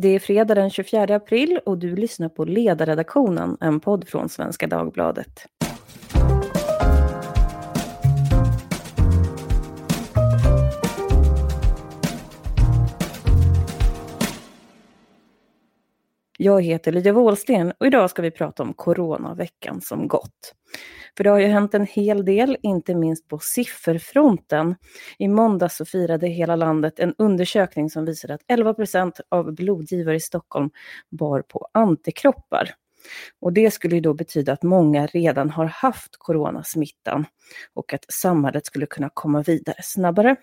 Det är fredag den 24 april och du lyssnar på Ledarredaktionen, en podd från Svenska Dagbladet. Jag heter Lydia Wåhlsten och idag ska vi prata om coronaveckan som gått. För det har ju hänt en hel del, inte minst på sifferfronten. I måndags så firade hela landet en undersökning som visade att 11 procent av blodgivare i Stockholm bar på antikroppar. Och det skulle ju då betyda att många redan har haft coronasmittan och att samhället skulle kunna komma vidare snabbare.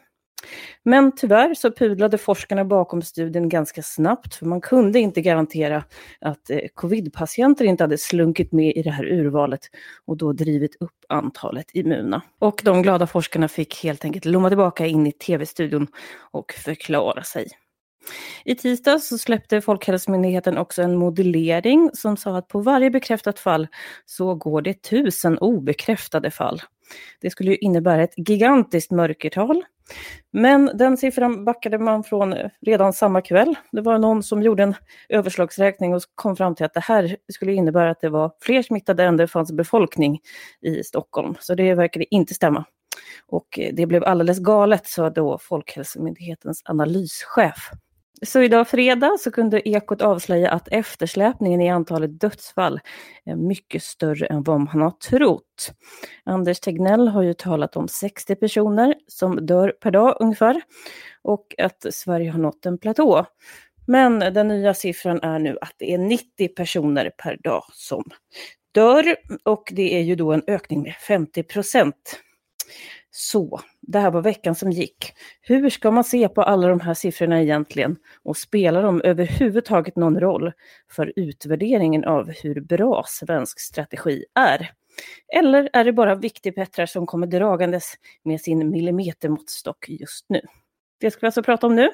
Men tyvärr så pudlade forskarna bakom studien ganska snabbt, för man kunde inte garantera att eh, covidpatienter inte hade slunkit med i det här urvalet och då drivit upp antalet immuna. Och de glada forskarna fick helt enkelt lomma tillbaka in i tv-studion och förklara sig. I tisdags så släppte Folkhälsomyndigheten också en modellering som sa att på varje bekräftat fall så går det tusen obekräftade fall. Det skulle ju innebära ett gigantiskt mörkertal. Men den siffran backade man från redan samma kväll. Det var någon som gjorde en överslagsräkning och kom fram till att det här skulle innebära att det var fler smittade än det fanns befolkning i Stockholm. Så det verkade inte stämma. Och det blev alldeles galet, sa då Folkhälsomyndighetens analyschef. Så idag fredag så kunde Ekot avslöja att eftersläpningen i antalet dödsfall är mycket större än vad man har trott. Anders Tegnell har ju talat om 60 personer som dör per dag ungefär och att Sverige har nått en platå. Men den nya siffran är nu att det är 90 personer per dag som dör och det är ju då en ökning med 50 procent. Så, det här var veckan som gick. Hur ska man se på alla de här siffrorna egentligen? Och spelar de överhuvudtaget någon roll för utvärderingen av hur bra svensk strategi är? Eller är det bara viktigpettrar som kommer dragandes med sin millimetermåttstock just nu? Det ska vi alltså prata om nu.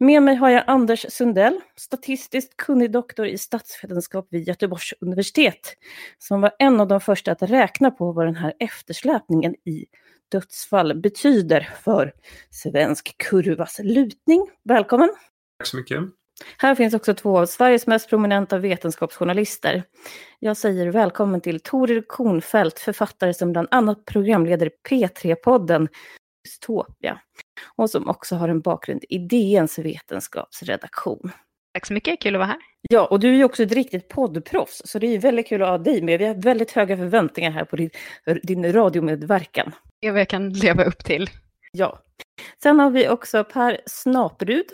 Med mig har jag Anders Sundell, statistiskt kunnig doktor i statsvetenskap vid Göteborgs universitet, som var en av de första att räkna på vad den här eftersläpningen i dödsfall betyder för svensk kurvas lutning. Välkommen! Tack så mycket! Här finns också två av Sveriges mest prominenta vetenskapsjournalister. Jag säger välkommen till Toril Kornfeldt, författare som bland annat programleder P3-podden Dystopia och som också har en bakgrund i DNs vetenskapsredaktion. Tack så mycket, kul att vara här. Ja, och du är ju också ett riktigt poddproffs, så det är väldigt kul att ha dig med. Vi har väldigt höga förväntningar här på din, din radiomedverkan. Det vad jag kan leva upp till. Ja. Sen har vi också Per Snaperud,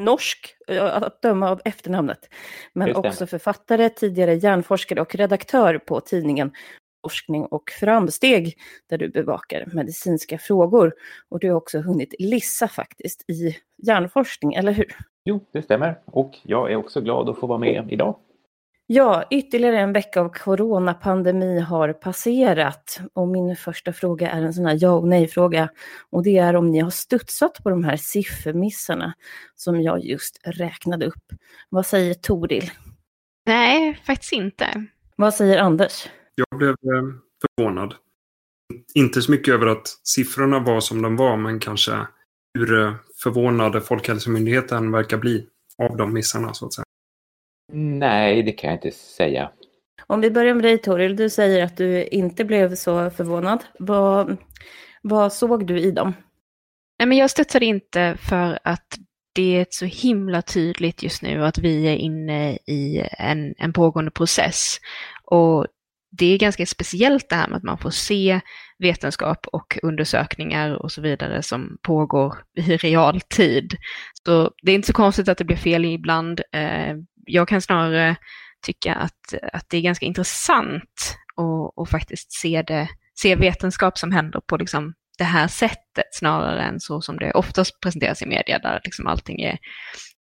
norsk att döma av efternamnet, men också författare, tidigare hjärnforskare och redaktör på tidningen Forskning och framsteg, där du bevakar medicinska frågor. Och du har också hunnit lissa faktiskt i hjärnforskning, eller hur? Jo, det stämmer. Och jag är också glad att få vara med idag. Ja, ytterligare en vecka av coronapandemi har passerat. Och min första fråga är en sån här ja och nej-fråga. Och det är om ni har studsat på de här siffermissarna som jag just räknade upp. Vad säger Toril? Nej, faktiskt inte. Vad säger Anders? Jag blev eh, förvånad. Inte så mycket över att siffrorna var som de var, men kanske hur eh, förvånade Folkhälsomyndigheten verkar bli av de missarna, så att säga. Nej, det kan jag inte säga. Om vi börjar med dig Toril, du säger att du inte blev så förvånad. Vad, vad såg du i dem? Nej, men jag studsade inte för att det är så himla tydligt just nu att vi är inne i en, en pågående process. Och det är ganska speciellt det här med att man får se vetenskap och undersökningar och så vidare som pågår i realtid. Så det är inte så konstigt att det blir fel ibland. Eh, jag kan snarare tycka att, att det är ganska intressant att, att faktiskt se, det, se vetenskap som händer på liksom det här sättet snarare än så som det oftast presenteras i media där liksom allting är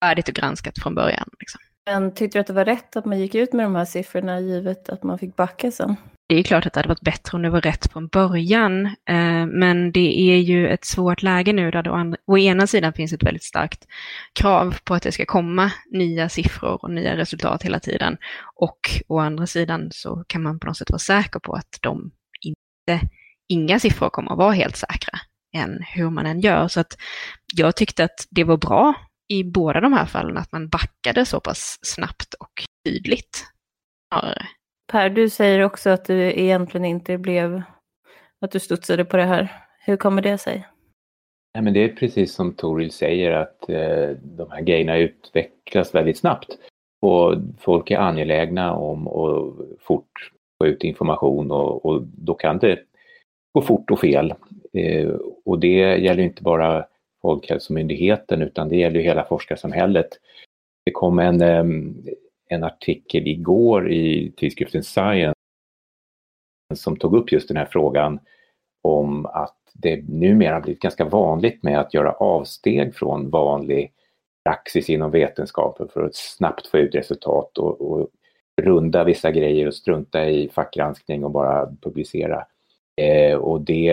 färdigt och granskat från början. Liksom. Men tyckte du att det var rätt att man gick ut med de här siffrorna givet att man fick backa sen? Det är klart att det hade varit bättre om det var rätt från början, eh, men det är ju ett svårt läge nu där det å ena sidan finns ett väldigt starkt krav på att det ska komma nya siffror och nya resultat hela tiden. Och å andra sidan så kan man på något sätt vara säker på att de inte, inga siffror kommer att vara helt säkra än hur man än gör. Så att jag tyckte att det var bra i båda de här fallen att man backade så pass snabbt och tydligt. Snarare. Per, du säger också att du egentligen inte blev, att du studsade på det här. Hur kommer det sig? Nej, men det är precis som Toril säger att eh, de här grejerna utvecklas väldigt snabbt. Och folk är angelägna om att fort få ut information och, och då kan det gå fort och fel. Eh, och det gäller inte bara Folkhälsomyndigheten utan det gäller hela forskarsamhället. Det kom en, en artikel igår i tidskriften Science som tog upp just den här frågan om att det numera blivit ganska vanligt med att göra avsteg från vanlig praxis inom vetenskapen för att snabbt få ut resultat och, och runda vissa grejer och strunta i fackgranskning och bara publicera. Eh, och det,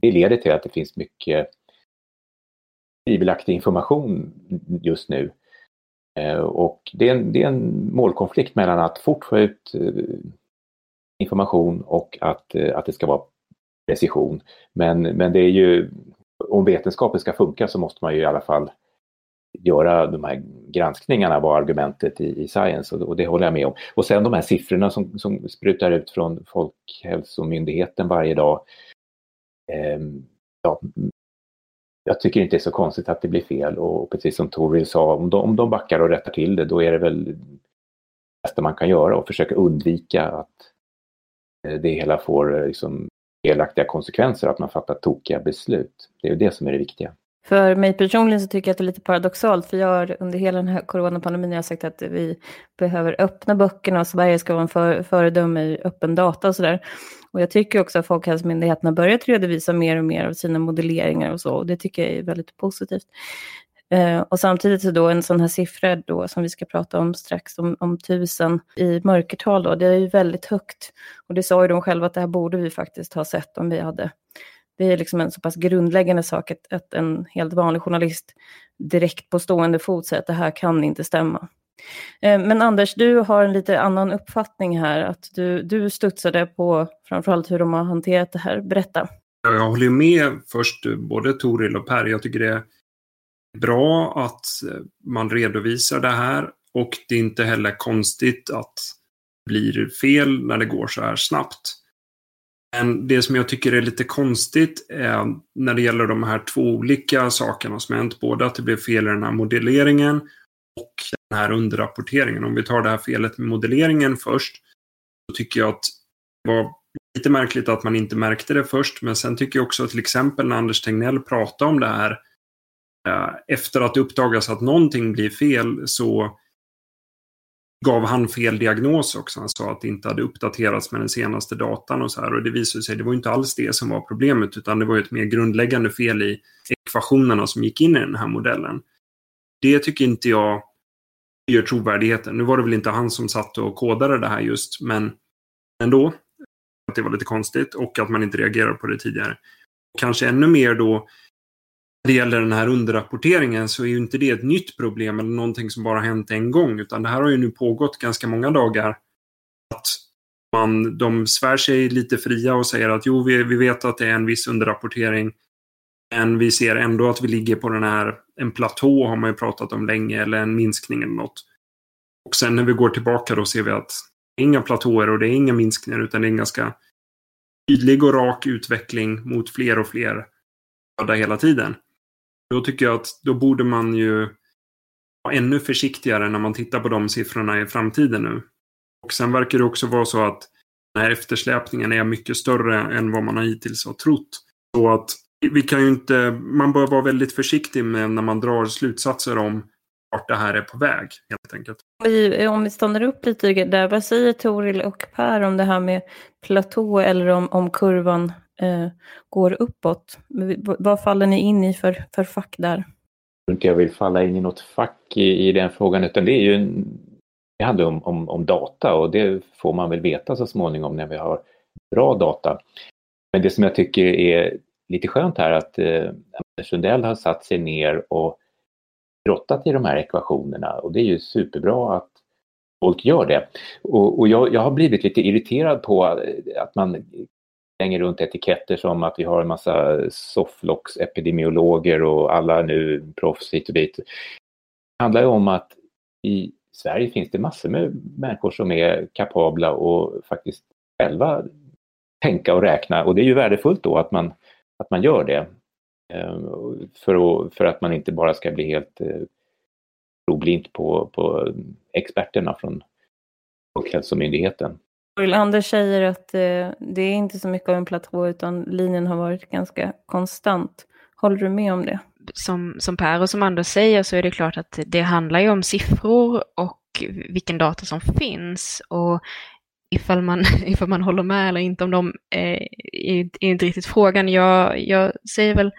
det leder till att det finns mycket tvivelaktig information just nu. Eh, och det är, en, det är en målkonflikt mellan att fort få ut eh, information och att, eh, att det ska vara precision. Men, men det är ju, om vetenskapen ska funka så måste man ju i alla fall göra de här granskningarna var argumentet i, i science och, och, det håller jag med om. Och sen de här siffrorna som, som sprutar ut från Folkhälsomyndigheten varje dag. Eh, ja, jag tycker inte det är så konstigt att det blir fel och precis som Toril sa, om de, om de backar och rättar till det då är det väl det bästa man kan göra och försöka undvika att eh, det hela får eh, liksom felaktiga konsekvenser, att man fattar tokiga beslut. Det är ju det som är det viktiga. För mig personligen så tycker jag att det är lite paradoxalt, för jag har under hela den här coronapandemin jag har sagt att vi behöver öppna böckerna och Sverige ska vara en för, föredöme i öppen data och sådär. Och jag tycker också att Folkhälsomyndigheten har börjat redovisa mer och mer av sina modelleringar och så, och det tycker jag är väldigt positivt. Eh, och samtidigt så då en sån här siffra då som vi ska prata om strax, om, om tusen i mörkertal då, det är ju väldigt högt. Och det sa ju de själva att det här borde vi faktiskt ha sett om vi hade det är liksom en så pass grundläggande sak att, att en helt vanlig journalist direkt på stående fot säger att det här kan inte stämma. Eh, men Anders, du har en lite annan uppfattning här, att du, du studsade på framförallt hur de har hanterat det här. Berätta. Jag håller med först både Toril och Per. Jag tycker det är bra att eh, man redovisar det här och det är inte heller konstigt att det blir fel när det går så här snabbt. Men det som jag tycker är lite konstigt är när det gäller de här två olika sakerna som hänt. Både att det blev fel i den här modelleringen och den här underrapporteringen. Om vi tar det här felet med modelleringen först. Så tycker jag att det var lite märkligt att man inte märkte det först. Men sen tycker jag också till exempel när Anders Tegnell pratade om det här. Eh, efter att det uppdagas att någonting blir fel så gav han fel diagnos också. Han sa att det inte hade uppdaterats med den senaste datan och så här. Och det visade sig, det var inte alls det som var problemet, utan det var ett mer grundläggande fel i ekvationerna som gick in i den här modellen. Det tycker inte jag gör trovärdigheten. Nu var det väl inte han som satt och kodade det här just, men ändå. Att det var lite konstigt och att man inte reagerade på det tidigare. Kanske ännu mer då det gäller den här underrapporteringen så är ju inte det ett nytt problem eller någonting som bara hänt en gång. Utan det här har ju nu pågått ganska många dagar. Att man, de svär sig lite fria och säger att jo, vi, vi vet att det är en viss underrapportering. Men vi ser ändå att vi ligger på den här, en platå har man ju pratat om länge, eller en minskning eller något. Och sen när vi går tillbaka då ser vi att det är inga platåer och det är inga minskningar utan det är en ganska tydlig och rak utveckling mot fler och fler döda hela tiden. Då tycker jag att då borde man ju vara ännu försiktigare när man tittar på de siffrorna i framtiden nu. Och sen verkar det också vara så att den här eftersläpningen är mycket större än vad man hittills har trott. Så att vi kan ju inte, man bör vara väldigt försiktig med när man drar slutsatser om vart det här är på väg helt enkelt. Om vi stannar upp lite där, vad säger Toril och Per om det här med platå eller om, om kurvan eh, går uppåt. Vad faller ni in i för, för fack där? Jag tror inte jag vill falla in i något fack i, i den frågan utan det är ju en, det handlar om, om, om, data och det får man väl veta så småningom när vi har bra data. Men det som jag tycker är lite skönt här att eh, Anders Sundell har satt sig ner och grottat i de här ekvationerna och det är ju superbra att folk gör det. Och, och jag, jag, har blivit lite irriterad på att man hänger runt etiketter som att vi har en massa sofflocksepidemiologer och alla nu proffs hit och dit. Det handlar ju om att i Sverige finns det massor med människor som är kapabla och faktiskt själva tänka och räkna och det är ju värdefullt då att man, att man gör det. Ehm, för, att, för att man inte bara ska bli helt eh, troblint på, på experterna från Folkhälsomyndigheten. Anders säger att eh, det är inte så mycket av en platå utan linjen har varit ganska konstant. Håller du med om det? Som, som Per och som Anders säger så är det klart att det handlar ju om siffror och vilken data som finns. Och ifall man, ifall man håller med eller inte om dem eh, är, är inte riktigt frågan. Jag, jag säger väl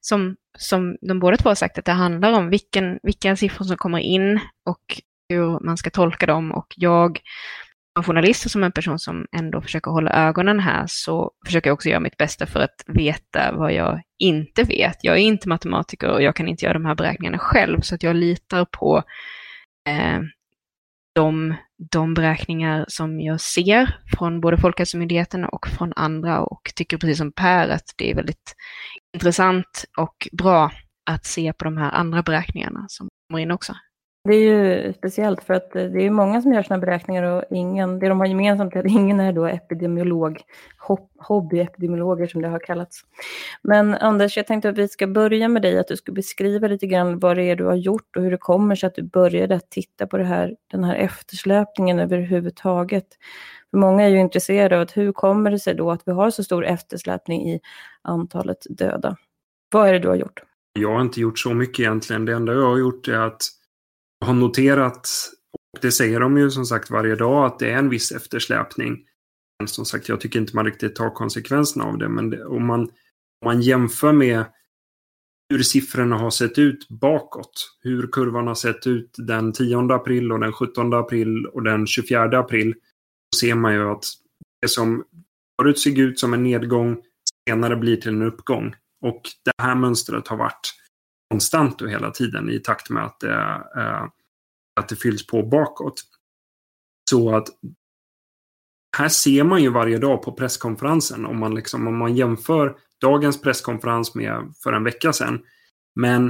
som, som de båda två har sagt att det handlar om vilken, vilka siffror som kommer in och hur man ska tolka dem. Och jag som journalist och som en person som ändå försöker hålla ögonen här så försöker jag också göra mitt bästa för att veta vad jag inte vet. Jag är inte matematiker och jag kan inte göra de här beräkningarna själv så att jag litar på eh, de, de beräkningar som jag ser från både Folkhälsomyndigheten och från andra och tycker precis som Per att det är väldigt intressant och bra att se på de här andra beräkningarna som kommer in också. Det är ju speciellt för att eh, det är många som gör sina beräkningar och ingen, det de har gemensamt är att ingen är då epidemiolog, hobbyepidemiologer som det har kallats. Men Anders, jag tänkte att vi ska börja med dig, att du ska beskriva lite grann vad det är du har gjort och hur det kommer sig att du började att titta på det här, den här eftersläpningen överhuvudtaget. För många är ju intresserade av att hur kommer det sig då att vi har så stor eftersläpning i antalet döda? Vad är det du har gjort? Jag har inte gjort så mycket egentligen. Det enda jag har gjort är att har noterat, och det säger de ju som sagt varje dag, att det är en viss eftersläpning. Men som sagt, jag tycker inte man riktigt tar konsekvenserna av det. Men det, om, man, om man jämför med hur siffrorna har sett ut bakåt, hur kurvan har sett ut den 10 april och den 17 april och den 24 april, så ser man ju att det som förut såg ut som en nedgång senare blir till en uppgång. Och det här mönstret har varit konstant och hela tiden i takt med att det, eh, att det fylls på bakåt. Så att här ser man ju varje dag på presskonferensen om man, liksom, om man jämför dagens presskonferens med för en vecka sedan. Men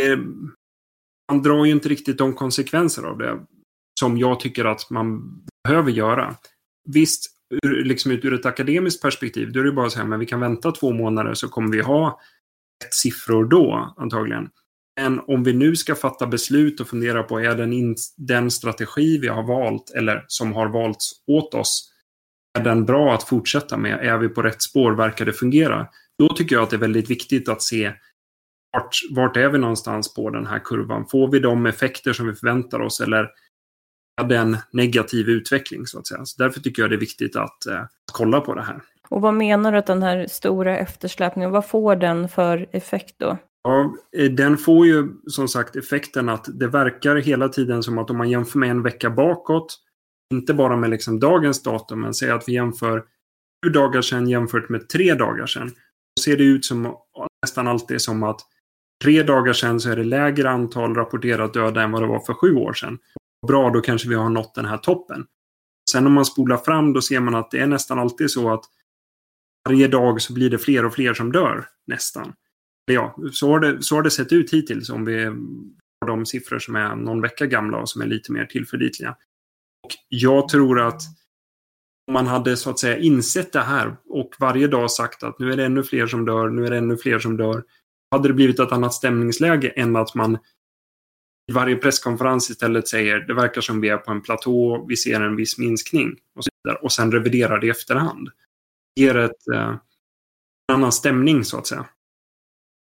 eh, man drar ju inte riktigt de konsekvenser av det som jag tycker att man behöver göra. Visst, ur, liksom ur ett akademiskt perspektiv, då är det bara så här, men vi kan vänta två månader så kommer vi ha siffror då antagligen. Men om vi nu ska fatta beslut och fundera på är den, in, den strategi vi har valt eller som har valts åt oss, är den bra att fortsätta med? Är vi på rätt spår? Verkar det fungera? Då tycker jag att det är väldigt viktigt att se vart, vart är vi någonstans på den här kurvan? Får vi de effekter som vi förväntar oss eller en negativ utveckling så att säga? Så därför tycker jag det är viktigt att eh, kolla på det här. Och vad menar du att den här stora eftersläpningen, vad får den för effekt då? Ja, eh, den får ju som sagt effekten att det verkar hela tiden som att om man jämför med en vecka bakåt, inte bara med liksom dagens datum, men säg att vi jämför sju dagar sedan jämfört med tre dagar sedan. Då ser det ut som nästan alltid som att tre dagar sedan så är det lägre antal rapporterat döda än vad det var för sju år sedan. Bra, då kanske vi har nått den här toppen. Sen om man spolar fram då ser man att det är nästan alltid så att varje dag så blir det fler och fler som dör nästan. Ja, så har det, så har det sett ut hittills om vi har de siffror som är någon vecka gamla och som är lite mer tillförlitliga. Och jag tror att om man hade så att säga insett det här och varje dag sagt att nu är det ännu fler som dör, nu är det ännu fler som dör. Hade det blivit ett annat stämningsläge än att man i varje presskonferens istället säger det verkar som vi är på en platå, vi ser en viss minskning och, så vidare, och sen reviderar det i efterhand Det ger ett, eh, en annan stämning så att säga.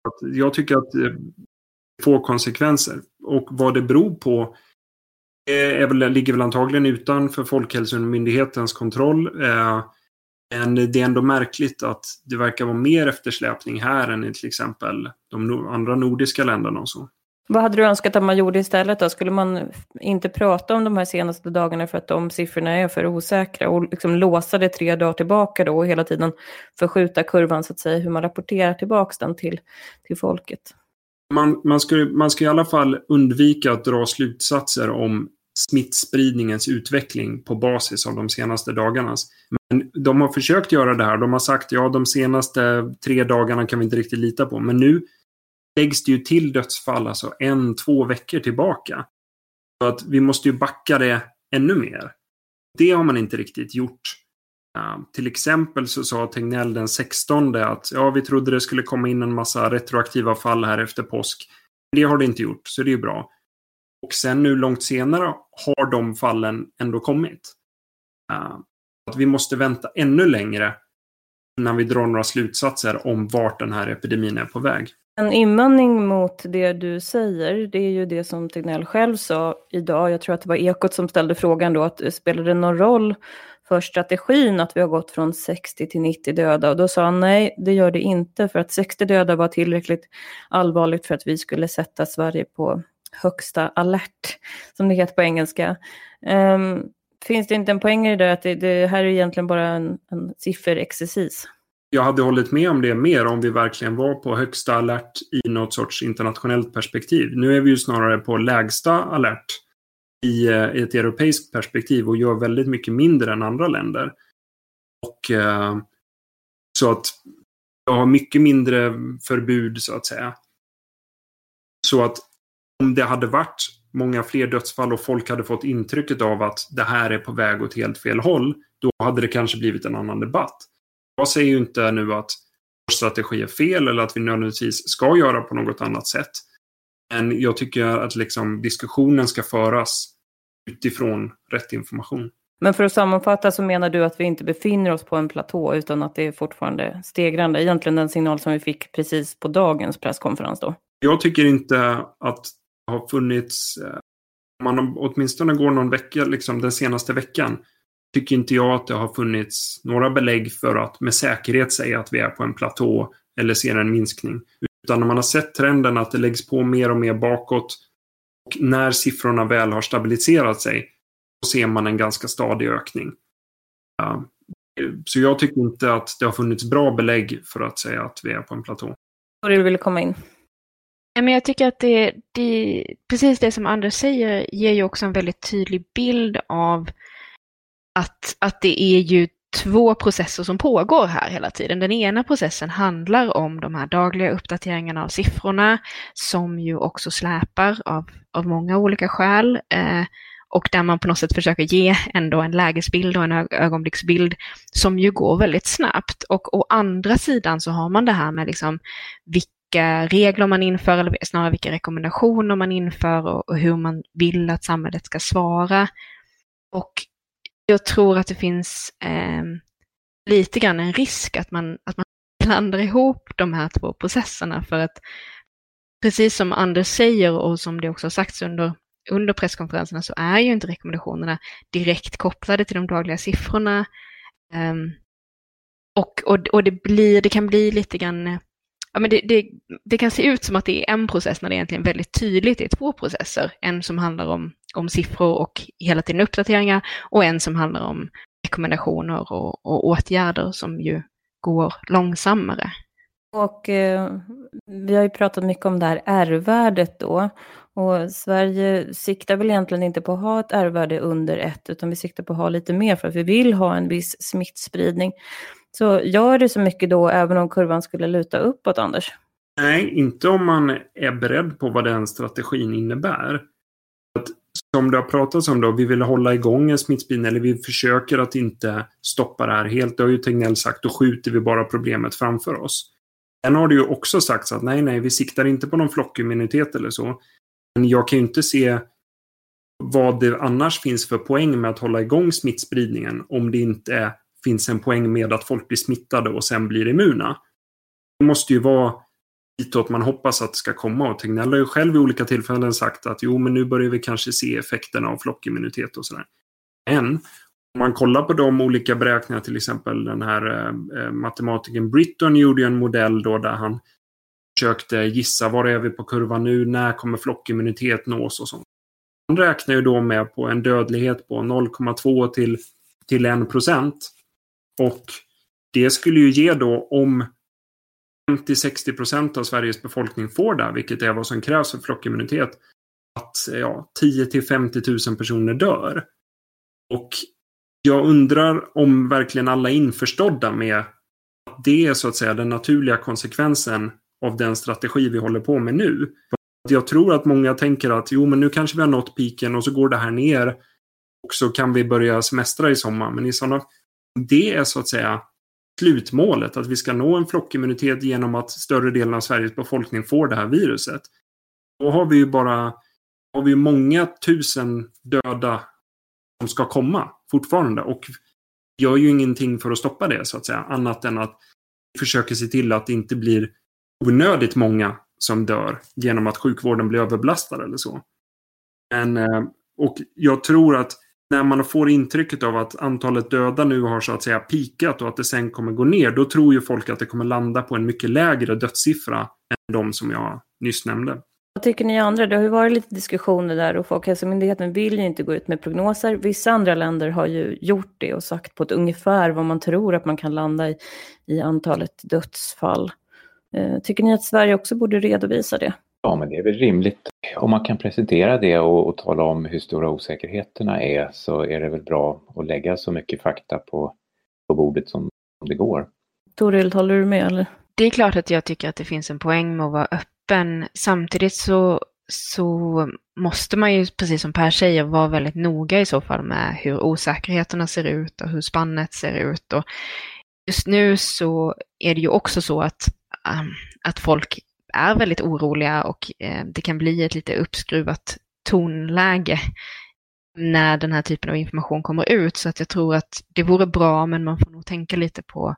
Att jag tycker att eh, det får konsekvenser. Och vad det beror på är väl, ligger väl antagligen utanför Folkhälsomyndighetens kontroll. Eh, men det är ändå märkligt att det verkar vara mer eftersläpning här än i till exempel de andra nordiska länderna och så. Vad hade du önskat att man gjorde istället då? Skulle man inte prata om de här senaste dagarna för att de siffrorna är för osäkra och liksom låsa det tre dagar tillbaka då och hela tiden förskjuta kurvan så att säga, hur man rapporterar tillbaka den till, till folket? Man, man, ska, man ska i alla fall undvika att dra slutsatser om smittspridningens utveckling på basis av de senaste dagarnas. Men de har försökt göra det här. De har sagt ja, de senaste tre dagarna kan vi inte riktigt lita på. Men nu läggs det ju till dödsfall alltså en, två veckor tillbaka. Så att vi måste ju backa det ännu mer. Det har man inte riktigt gjort. Uh, till exempel så sa Tegnell den 16 att ja, vi trodde det skulle komma in en massa retroaktiva fall här efter påsk. Det har det inte gjort, så det är bra. Och sen nu långt senare har de fallen ändå kommit. Uh, att vi måste vänta ännu längre innan vi drar några slutsatser om vart den här epidemin är på väg. En invändning mot det du säger, det är ju det som Tegnell själv sa idag. Jag tror att det var Ekot som ställde frågan då, att eh, spelar det någon roll för strategin att vi har gått från 60 till 90 döda? Och då sa han nej, det gör det inte, för att 60 döda var tillräckligt allvarligt för att vi skulle sätta Sverige på högsta alert, som det heter på engelska. Um, finns det inte en poäng i det att det, det här är egentligen bara en, en sifferexercis? Jag hade hållit med om det mer om vi verkligen var på högsta alert i något sorts internationellt perspektiv. Nu är vi ju snarare på lägsta alert i, eh, ett europeiskt perspektiv och gör väldigt mycket mindre än andra länder. Och eh, Så att jag har mycket mindre förbud så att säga. Så att om det hade varit många fler dödsfall och folk hade fått intrycket av att det här är på väg åt helt fel håll, då hade det kanske blivit en annan debatt. Jag säger ju inte nu att vår strategi är fel eller att vi nödvändigtvis ska göra på något annat sätt. Men jag tycker att liksom diskussionen ska föras utifrån rätt information. Men för att sammanfatta så menar du att vi inte befinner oss på en platå utan att det är fortfarande stegrande. Egentligen den signal som vi fick precis på dagens presskonferens då. Jag tycker inte att det har funnits, eh, om man åtminstone går någon vecka, liksom den senaste veckan, tycker inte jag att det har funnits några belägg för att med säkerhet säga att vi är på en platå eller ser en minskning. Utan när man har sett trenden att det läggs på mer och mer bakåt och när siffrorna väl har stabiliserat sig så ser man en ganska stadig ökning. Så jag tycker inte att det har funnits bra belägg för att säga att vi är på en platå. Du vill komma in. Men jag tycker att det, det, precis det som Anders säger ger ju också en väldigt tydlig bild av att, att det är ju två processer som pågår här hela tiden. Den ena processen handlar om de här dagliga uppdateringarna av siffrorna som ju också släpar av, av många olika skäl. Eh, och där man på något sätt försöker ge ändå en lägesbild och en ögonblicksbild som ju går väldigt snabbt. Och å andra sidan så har man det här med liksom vilka regler man inför, eller snarare vilka rekommendationer man inför och, och hur man vill att samhället ska svara. Och jag tror att det finns eh, lite grann en risk att man, att man blandar ihop de här två processerna för att precis som Anders säger och som det också har sagts under, under presskonferenserna så är ju inte rekommendationerna direkt kopplade till de dagliga siffrorna. Eh, och, och, och det, blir, det kan bli lite grann eh, ja, men det, det, det, kan se ut som att det är en process när det egentligen väldigt tydligt är två processer. En som handlar om, om siffror och hela tiden uppdateringar och en som handlar om rekommendationer och, och åtgärder som ju går långsammare. Och eh, vi har ju pratat mycket om det här R-värdet då. Och Sverige siktar väl egentligen inte på att ha ett R-värde under ett, utan vi siktar på att ha lite mer för att vi vill ha en viss smittspridning. Så gör det så mycket då, även om kurvan skulle luta uppåt, Anders? Nej, inte om man är beredd på vad den strategin innebär. Att, som det har pratats om då, vi vill hålla igång en smittspridning eller vi försöker att inte stoppa det här helt. Det har ju Tegnell sagt, då skjuter vi bara problemet framför oss. Sen har det ju också sagts att nej, nej, vi siktar inte på någon flockimmunitet eller så. Men jag kan ju inte se vad det annars finns för poäng med att hålla igång smittspridningen om det inte är finns en poäng med att folk blir smittade och sen blir immuna. Det måste ju vara ditåt man hoppas att det ska komma. Och Tegnell har ju själv i olika tillfällen sagt att jo, men nu börjar vi kanske se effekterna av flockimmunitet och sådär. Men om man kollar på de olika beräkningarna, till exempel den här eh, eh matematikern Britton gjorde ju en modell då där han försökte gissa var är vi på kurvan nu, när kommer flockimmunitet nås och sånt. Han räknar ju då med på en dödlighet på 0,2 till, till 1 procent. Och det skulle ju ge då om 50-60 procent av Sveriges befolkning får det, vilket är vad som krävs för flockimmunitet, att ja, 10 till 50 000 personer dör. Och jag undrar om verkligen alla är införstådda med att det är så att säga den naturliga konsekvensen av den strategi vi håller på med nu. Jag tror att många tänker att jo, men nu kanske vi har nått piken och så går det här ner och så kan vi börja semestra i sommar. Men i sådana, det är så att säga slutmålet, att vi ska nå en flockimmunitet genom att större delen av Sveriges befolkning får det här viruset. Då har vi ju bara har vi många tusen döda som ska komma fortfarande. Och gör ju ingenting för att stoppa det så att säga. Annat än att vi försöker se till att det inte blir onödigt många som dör genom att sjukvården blir överbelastad eller så. Men, eh, och jag tror att när man får intrycket av att antalet döda nu har så att säga pikat och att det sen kommer gå ner, då tror ju folk att det kommer landa på en mycket lägre dödssiffra än de som jag nyss nämnde. Vad tycker ni andra? Det har ju varit lite diskussioner där och Folkhälsomyndigheten vill ju inte gå ut med prognoser. Vissa andra länder har ju gjort det och sagt på ett ungefär vad man tror att man kan landa i, i antalet dödsfall. Eh, tycker ni att Sverige också borde redovisa det? Ja, men det är väl rimligt. Om man kan presentera det och, och tala om hur stora osäkerheterna är så är det väl bra att lägga så mycket fakta på, på bordet som, som det går. Toril, håller du med eller? Det är klart att jag tycker att det finns en poäng med att vara öppen. Samtidigt så, så måste man ju, precis som Per säger, vara väldigt noga i så fall med hur osäkerheterna ser ut och hur spannet ser ut. Och just nu så är det ju också så att, um, att folk är väldigt oroliga och eh, det kan bli ett lite uppskruvat tonläge när den här typen av information kommer ut. Så att jag tror att det vore bra, men man får nog tänka lite på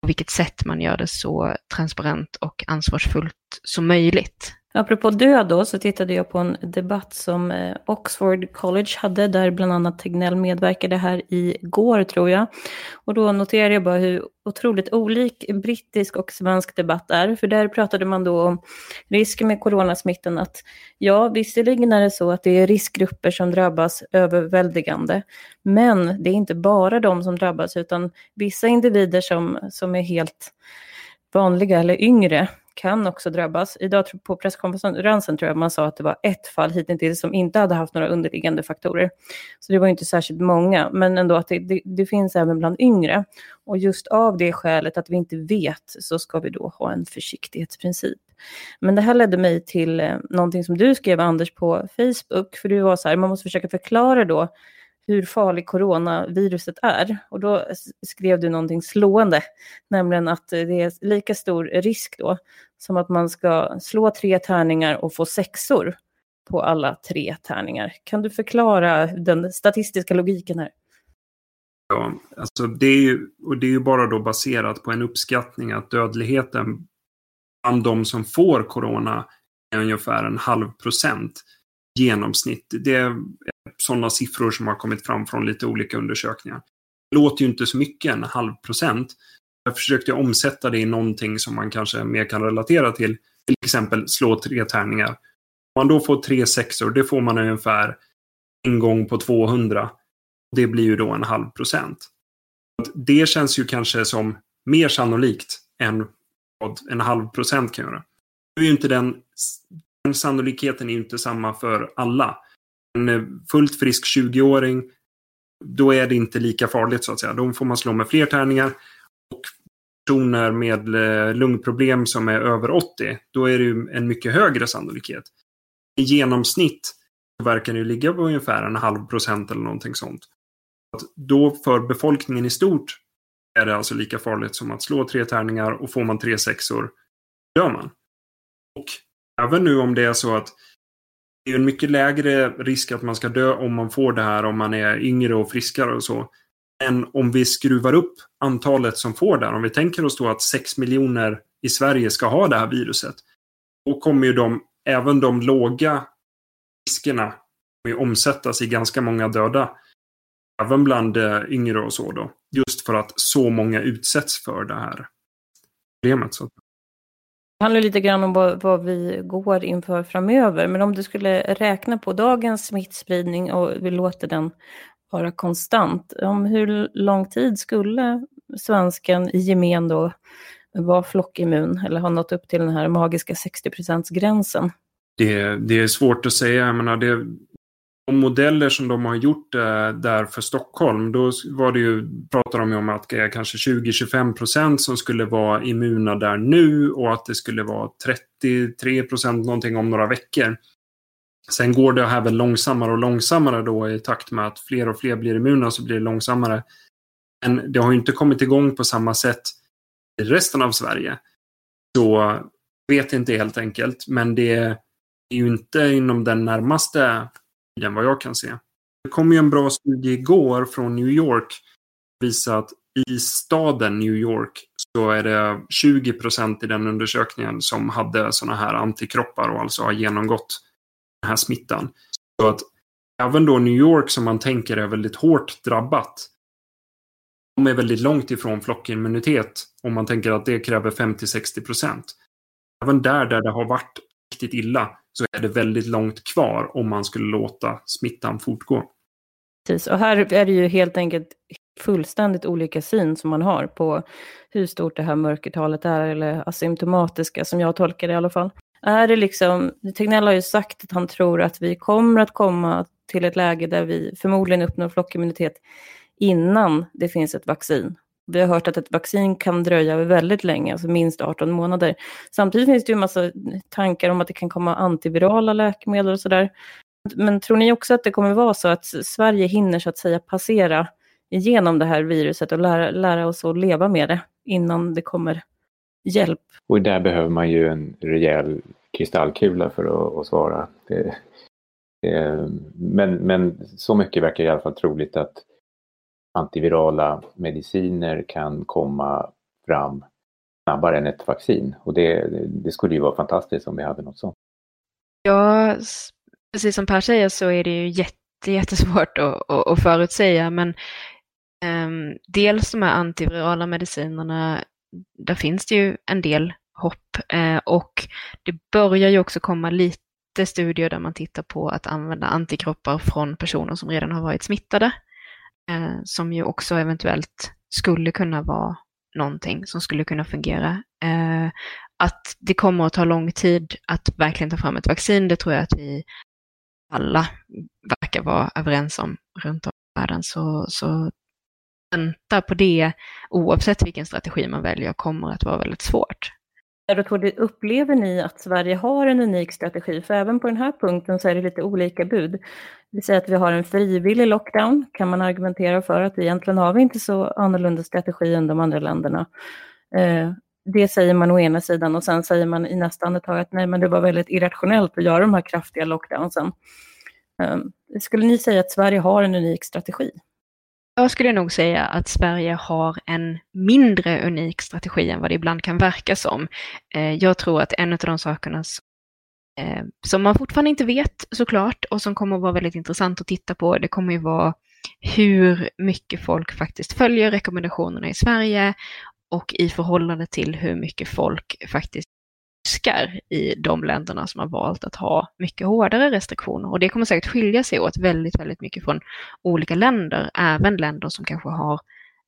på vilket sätt man gör det så transparent och ansvarsfullt som möjligt. Apropå död då, så tittade jag på en debatt som eh, Oxford College hade, där bland annat Tegnell medverkade här igår, tror jag. Och då noterade jag bara hur otroligt olik brittisk och svensk debatt är, för där pratade man då om risken med coronasmittan, att ja, visserligen är det så att det är riskgrupper som drabbas överväldigande, men det är inte bara de som drabbas, utan vissa individer som, som är helt vanliga eller yngre kan också drabbas. Idag på presskonferensen tror jag man sa att det var ett fall hittills som inte hade haft några underliggande faktorer. Så det var inte särskilt många, men ändå att det, det, det, finns även bland yngre. Och just av det skälet att vi inte vet så ska vi då ha en försiktighetsprincip. Men det här ledde mig till eh, någonting som du skrev Anders på Facebook, för du var så här, man måste försöka förklara då hur farlig coronaviruset är. Och då skrev du någonting slående, nämligen att eh, det är lika stor risk då som att man ska slå tre tärningar och få sexor på alla tre tärningar. Kan du förklara den statistiska logiken här? Ja, alltså det är ju, och det är ju bara då baserat på en uppskattning att dödligheten bland de som får corona är ungefär en halv procent genomsnitt. Det är sådana siffror som har kommit fram från lite olika undersökningar. Det låter ju inte så mycket, en halv procent. Jag försökte omsätta det i någonting som man kanske mer kan relatera till. Till exempel slå tre tärningar. Om man då får tre sexor, det får man ungefär en gång på 200. Det blir ju då en halv procent. Det känns ju kanske som mer sannolikt än vad en halv procent kan göra. Nu är ju inte den, den sannolikheten är ju inte samma för alla. En eh, fullt frisk 20-åring, då är det inte lika farligt så att säga. Då får man slå med fler tärningar. Och personer med eh, lungproblem som är över 80, då är det ju en mycket högre sannolikhet. I genomsnitt verkar det ligga på ungefär en halv procent eller någonting sånt. Då för befolkningen i stort är det alltså lika farligt som att slå tre tärningar och får man tre sexor dör man. Och även nu om det är så att är en mycket lägre risk att man ska dö om man får det här om man är yngre och friskare och så. Än om vi skruvar upp antalet som får det. Om vi tänker oss då att 6 miljoner i Sverige ska ha det här viruset. Då kommer ju de, även de låga riskerna omsättas i ganska många döda. Även bland eh, yngre och så då. Just för att så många utsätts för det här problemet. Så. Det handlar lite grann om vad, vad, vi går inför framöver. Men om du skulle räkna på dagens smittspridning och vi låter den vara konstant. Om hur lång tid skulle svensken i gemen då vara flockimmun eller ha nått upp till den här magiska 60 gränsen? Det, det är svårt att säga. Jag menar, det, modeller som de har gjort eh, där för Stockholm, då var det ju, pratar de ju om att det är kanske 20-25 procent som skulle vara immuna där nu och att det skulle vara 33 procent någonting om några veckor. Sen går det här väl långsammare och långsammare då i takt med att fler och fler blir immuna så blir det långsammare. Men det har ju inte kommit igång på samma sätt i resten av Sverige. Så vet inte helt enkelt, men det är ju inte inom den närmaste tiden vad jag kan se. Det kom ju en bra studie igår från New York visa att i staden New York så är det 20 procent i den undersökningen som hade sådana här antikroppar och alltså har genomgått den här smittan. Så att även då New York som man tänker är väldigt hårt drabbat. De är väldigt långt ifrån flockimmunitet om man tänker att det kräver 50-60 procent. Även där, där det har varit riktigt illa så är det väldigt långt kvar om man skulle låta smittan fortgå. Precis, och här är det ju helt enkelt fullständigt olika syn som man har på hur stort det här mörkertalet är, eller asymptomatiska som jag tolkar det i alla fall. Är det liksom, Tegnell har ju sagt att han tror att vi kommer att komma till ett läge där vi förmodligen uppnår flockimmunitet innan det finns ett vaccin. Vi har hört att ett vaccin kan dröja väldigt länge, alltså minst 18 månader. Samtidigt finns det ju en massa tankar om att det kan komma antivirala läkemedel och sådär. Men tror ni också att det kommer vara så att Sverige hinner så att säga passera igenom det här viruset och lära, lära oss att leva med det innan det kommer hjälp? Och där behöver man ju en rejäl kristallkula för att, att svara. Det, det, men, men så mycket verkar i alla fall troligt att antivirala mediciner kan komma fram snabbare än ett vaccin. Och det, det skulle ju vara fantastiskt om vi hade något sånt. Ja, precis som Per säger så är det ju jätte, jättesvårt att, att, att förutsäga. Men um, dels de här antivirala medicinerna, där finns det ju en del hopp. Eh, och det börjar ju också komma lite studier där man tittar på att använda antikroppar från personer som redan har varit smittade eh, som ju också eventuellt skulle kunna vara någonting som skulle kunna fungera. Eh, att det kommer att ta lång tid att verkligen ta fram ett vaccin, det tror jag att vi alla verkar vara överens om runt om i världen. Så, så vänta på det, oavsett vilken strategi man väljer, kommer att vara väldigt svårt. Upplever ni att Sverige har en unik strategi? För även på den här punkten så är det lite olika bud. Vi säger att vi har en frivillig lockdown, kan man argumentera för att egentligen har vi inte så annorlunda strategi än de andra länderna. Eh, det säger man å ena sidan och sen säger man i nästa andetag att nej men det var väldigt irrationellt att göra de här kraftiga lockdownsen. Eh, skulle ni säga att Sverige har en unik strategi? Jag skulle nog säga att Sverige har en mindre unik strategi än vad det ibland kan verka som. Eh, jag tror att en av de sakerna eh, som man fortfarande inte vet såklart och som kommer att vara väldigt intressant att titta på, det kommer ju vara hur mycket folk faktiskt följer rekommendationerna i Sverige och i förhållande till hur mycket folk faktiskt minskar i de länderna som har valt att ha mycket hårdare restriktioner. Och det kommer säkert skilja sig åt väldigt, väldigt mycket från olika länder, även länder som kanske har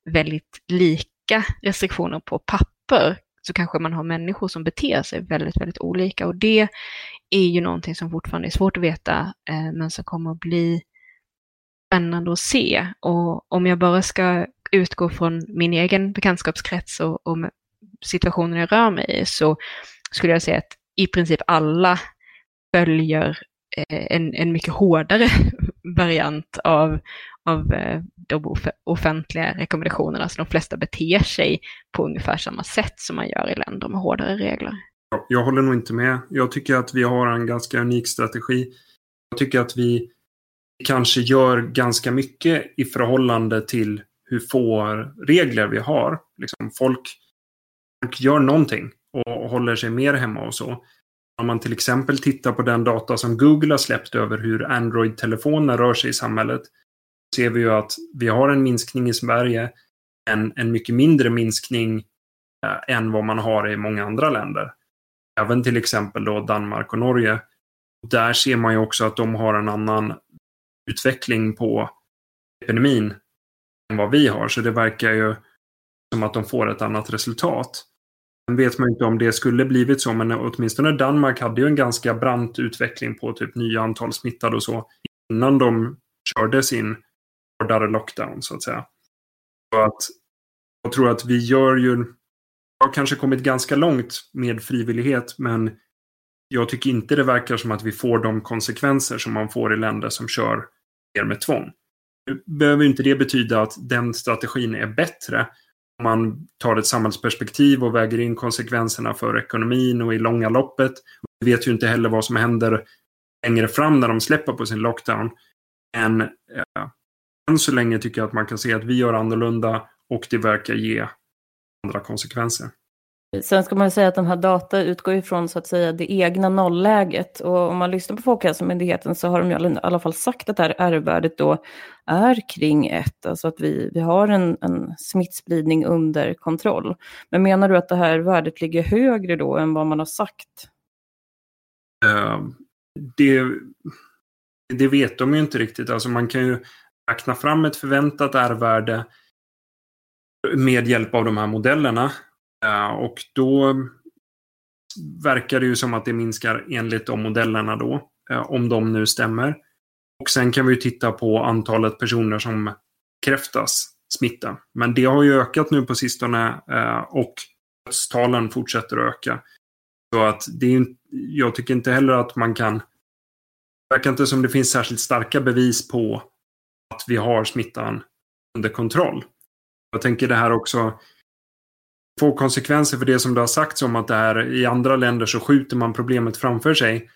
väldigt lika restriktioner på papper så kanske man har människor som beter sig väldigt, väldigt olika. Och det är ju någonting som fortfarande är svårt att veta, eh, men som kommer att bli spännande att se. Och om jag bara ska utgå från min egen bekantskapskrets och, och situationen jag rör mig i, så skulle jag säga att i princip alla följer eh, en, en mycket hårdare variant av, av eh, de offentliga rekommendationerna. Så de flesta beter sig på ungefär samma sätt som man gör i länder med hårdare regler. Jag håller nog inte med. Jag tycker att vi har en ganska unik strategi. Jag tycker att vi kanske gör ganska mycket i förhållande till hur få regler vi har. Liksom folk, folk gör någonting och håller sig mer hemma och så. Om man till exempel tittar på den data som Google har släppt över hur Android-telefoner rör sig i samhället ser vi ju att vi har en minskning i Sverige, en, en mycket mindre minskning eh, än vad man har i många andra länder. Även till exempel då Danmark och Norge. Där ser man ju också att de har en annan utveckling på epidemin än vad vi har. Så det verkar ju som att de får ett annat resultat. Sen vet man inte om det skulle blivit så, men åtminstone Danmark hade ju en ganska brant utveckling på typ nya antal smittade och så innan de körde sin hårdare lockdown så att säga. Så att jag tror att vi gör ju, har kanske kommit ganska långt med frivillighet men jag tycker inte det verkar som att vi får de konsekvenser som man får i länder som kör mer med tvång. Nu behöver inte det betyda att den strategin är bättre man tar ett samhällsperspektiv och väger in konsekvenserna för ekonomin och i långa loppet. Vi vet ju inte heller vad som händer längre fram när de släpper på sin lockdown. Men eh, än så länge tycker jag att man kan se att vi gör annorlunda och det verkar ge andra konsekvenser. Sen ska man säga att de här data utgår ifrån så att säga det egna nollläget och om man lyssnar på Folkhälsomyndigheten så har de i alla fall sagt att det här R-värdet då är kring ett, alltså att vi, vi har en, en smittspridning under kontroll. Men menar du att det här värdet ligger högre då än vad man har sagt? Uh, det, det vet de ju inte riktigt, alltså man kan ju räkna fram ett förväntat R-värde med hjälp av de här modellerna. Eh, och då verkar det ju som att det minskar enligt de modellerna då, eh, om de nu stämmer. Och sen kan vi titta på antalet personer som bekräftas smitta. Men det har ju ökat nu på sistone eh, och dödstalen fortsätter att öka. Så att det är, jag tycker inte heller att man kan... Det verkar inte som det finns särskilt starka bevis på att vi har smittan under kontroll. Jag tänker det här också Få konsekvenser för det som det har sagts om att det här i andra länder så skjuter man problemet framför sig.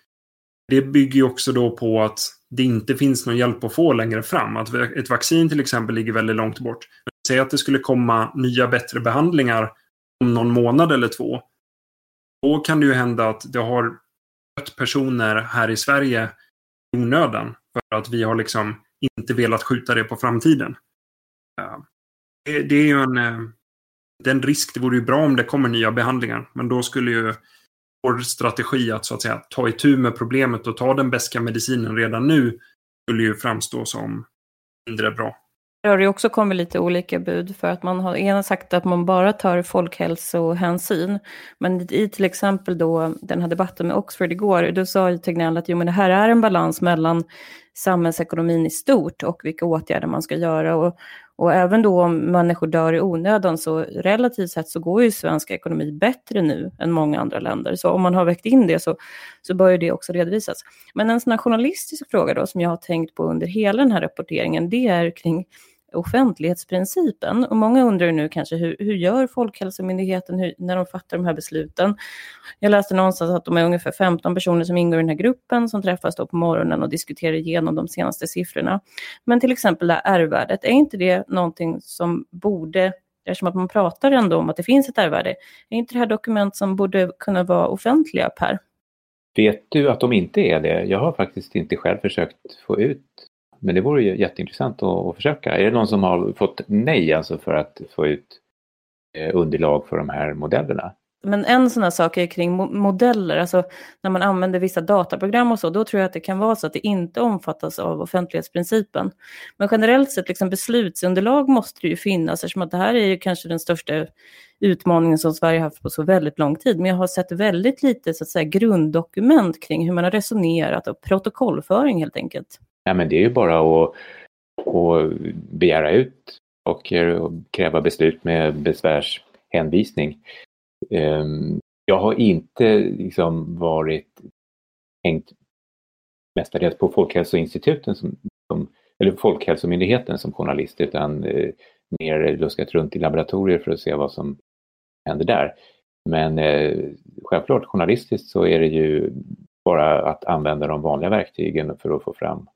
Det bygger ju också då på att det inte finns någon hjälp att få längre fram. Att ett vaccin till exempel ligger väldigt långt bort. Säg att det skulle komma nya bättre behandlingar om någon månad eller två. Då kan det ju hända att det har dött personer här i Sverige i onödan. För att vi har liksom inte velat skjuta det på framtiden. Det är ju en, eh, den risk. Det vore ju bra om det kommer nya behandlingar. Men då skulle ju vår strategi att så att säga ta itu med problemet och ta den bästa medicinen redan nu skulle ju framstå som mindre bra. Det har ju också kommit lite olika bud för att man har ena sagt att man bara tar folkhälsohänsyn. Men i till exempel då den här debatten med Oxford igår, då sa ju Tegnell att jo, men det här är en balans mellan samhällsekonomin i stort och vilka åtgärder man ska göra. Och, och även då om människor dör i onödan så relativt sett så går ju svensk ekonomi bättre nu än många andra länder. Så om man har väckt in det så, så bör ju det också redovisas. Men en sån här journalistisk fråga då som jag har tänkt på under hela den här rapporteringen det är kring offentlighetsprincipen. Och många undrar nu kanske hur, hur gör Folkhälsomyndigheten hur, när de fattar de här besluten? Jag läste någonstans att de är ungefär 15 personer som ingår i den här gruppen som träffas då på morgonen och diskuterar igenom de senaste siffrorna. Men till exempel det här R-värdet, är inte det någonting som borde Eftersom att man pratar ändå om att det finns ett R-värde. Är inte det här dokument som borde kunna vara offentliga, Per? Vet du att de inte är det? Jag har faktiskt inte själv försökt få ut men det vore ju jätteintressant att, att försöka. Är det någon som har fått nej alltså för att få ut eh, underlag för de här modellerna? Men en sån här sak är kring modeller, alltså när man använder vissa dataprogram och så, då tror jag att det kan vara så att det inte omfattas av offentlighetsprincipen. Men generellt sett, liksom beslutsunderlag måste det ju finnas, eftersom att det här är ju kanske den största utmaningen som Sverige haft på så väldigt lång tid. Men jag har sett väldigt lite så att säga, grunddokument kring hur man har resonerat och protokollföring helt enkelt. Ja, men det är ju bara att, att begära ut och kräva beslut med besvärshänvisning. Ehm, jag har inte liksom varit hängt mestadels på Folkhälsoinstituten som, som, eller Folkhälsomyndigheten som journalist utan eh, mer luskat runt i laboratorier för att se vad som händer där. Men eh, självklart journalistiskt så är det ju bara att använda de vanliga verktygen för att få fram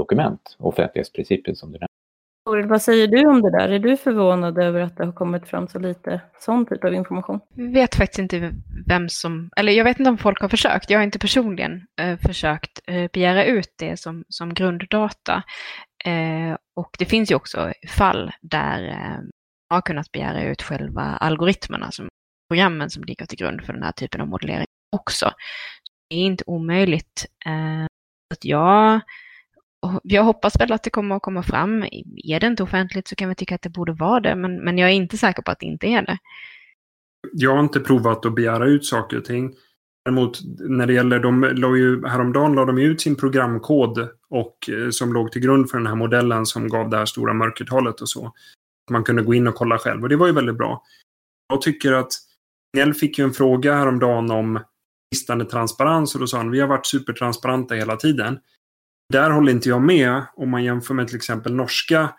dokument, offentlighetsprincipen som du nämnde. vad säger du om det där? Är du förvånad över att det har kommit fram så lite sån typ av information? Jag vet faktiskt inte vem som, eller jag vet inte om folk har försökt. Jag har inte personligen eh, försökt eh, begära ut det som, som grunddata. Eh, och det finns ju också fall där eh, man har kunnat begära ut själva algoritmerna, som programmen som ligger till grund för den här typen av modellering också. Det är inte omöjligt. Eh, att jag jag hoppas väl att det kommer att komma fram. Är det inte offentligt så kan vi tycka att det borde vara det, men, men jag är inte säker på att det inte är det. Jag har inte provat att begära ut saker och ting. Däremot när det gäller, de la ju, häromdagen la de ut sin programkod och, eh, som låg till grund för den här modellen som gav det här stora mörkertalet och så. Man kunde gå in och kolla själv och det var ju väldigt bra. Jag tycker att Nell fick ju en fråga häromdagen om bristande transparens och då sa han vi har varit supertransparenta hela tiden. Där håller inte jag med om man jämför med till exempel norska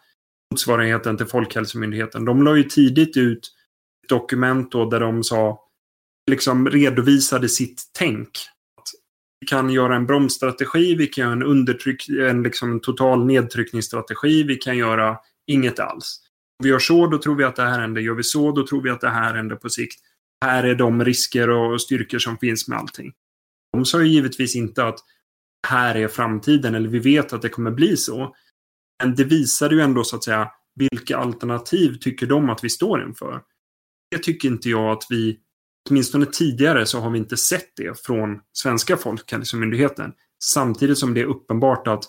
motsvarigheten till Folkhälsomyndigheten. De la ju tidigt ut ett dokument då där de sa liksom redovisade sitt tänk. Att vi kan göra en bromsstrategi, vi kan göra en, undertryck, en, liksom en total nedtryckningsstrategi, vi kan göra inget alls. Om vi gör så, då tror vi att det här händer. Gör vi så, då tror vi att det här händer på sikt. Här är de risker och styrkor som finns med allting. De sa ju givetvis inte att här är framtiden eller vi vet att det kommer bli så. Men det visar ju ändå så att säga vilka alternativ tycker de att vi står inför. Det tycker inte jag att vi åtminstone tidigare så har vi inte sett det från svenska Folkhälsomyndigheten. Samtidigt som det är uppenbart att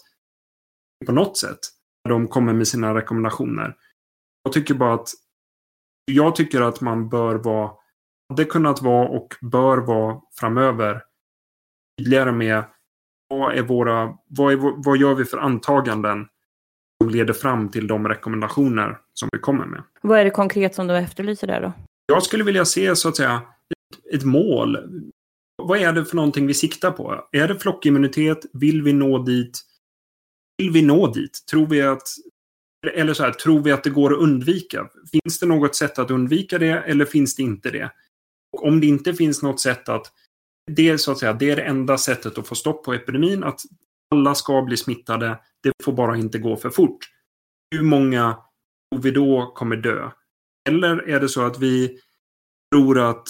på något sätt, när de kommer med sina rekommendationer. Jag tycker bara att jag tycker att man bör vara, hade kunnat vara och bör vara framöver tydligare med vad, är våra, vad, är, vad gör vi för antaganden som leder fram till de rekommendationer som vi kommer med. Vad är det konkret som du efterlyser där då? Jag skulle vilja se så att säga ett mål. Vad är det för någonting vi siktar på? Är det flockimmunitet? Vill vi nå dit? Vill vi nå dit? Tror vi att eller så här, tror vi att det går att undvika? Finns det något sätt att undvika det eller finns det inte det? Och om det inte finns något sätt att det, så att säga, det är det enda sättet att få stopp på epidemin, att alla ska bli smittade. Det får bara inte gå för fort. Hur många tror vi då kommer dö? Eller är det så att vi tror att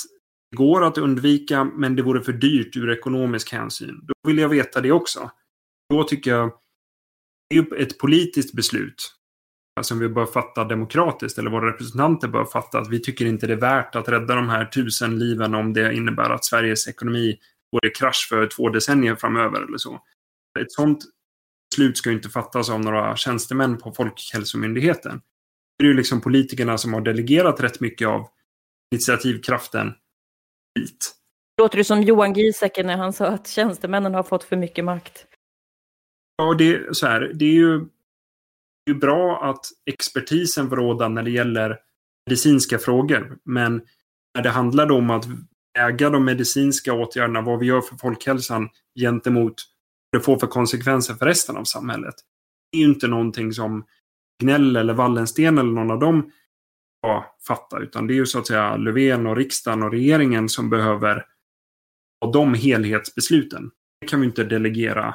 det går att undvika men det vore för dyrt ur ekonomisk hänsyn. Då vill jag veta det också. Då tycker jag det är ett politiskt beslut som vi bör fatta demokratiskt eller våra representanter bör fatta att vi tycker inte det är värt att rädda de här tusen liven om det innebär att Sveriges ekonomi går i krasch för två decennier framöver eller så. Ett sådant beslut ska inte fattas av några tjänstemän på Folkhälsomyndigheten. Det är ju liksom politikerna som har delegerat rätt mycket av initiativkraften dit. Låter det som Johan Giesecke när han sa att tjänstemännen har fått för mycket makt? Ja, det är så här. Det är ju, det är bra att expertisen får råda när det gäller medicinska frågor. Men när det handlar om att äga de medicinska åtgärderna, vad vi gör för folkhälsan gentemot vad det får för konsekvenser för resten av samhället. Det är ju inte någonting som Gnäll eller Wallensten eller någon av dem ska fatta. Utan det är ju så att säga Löfven och riksdagen och regeringen som behöver ha de helhetsbesluten. Det kan vi inte delegera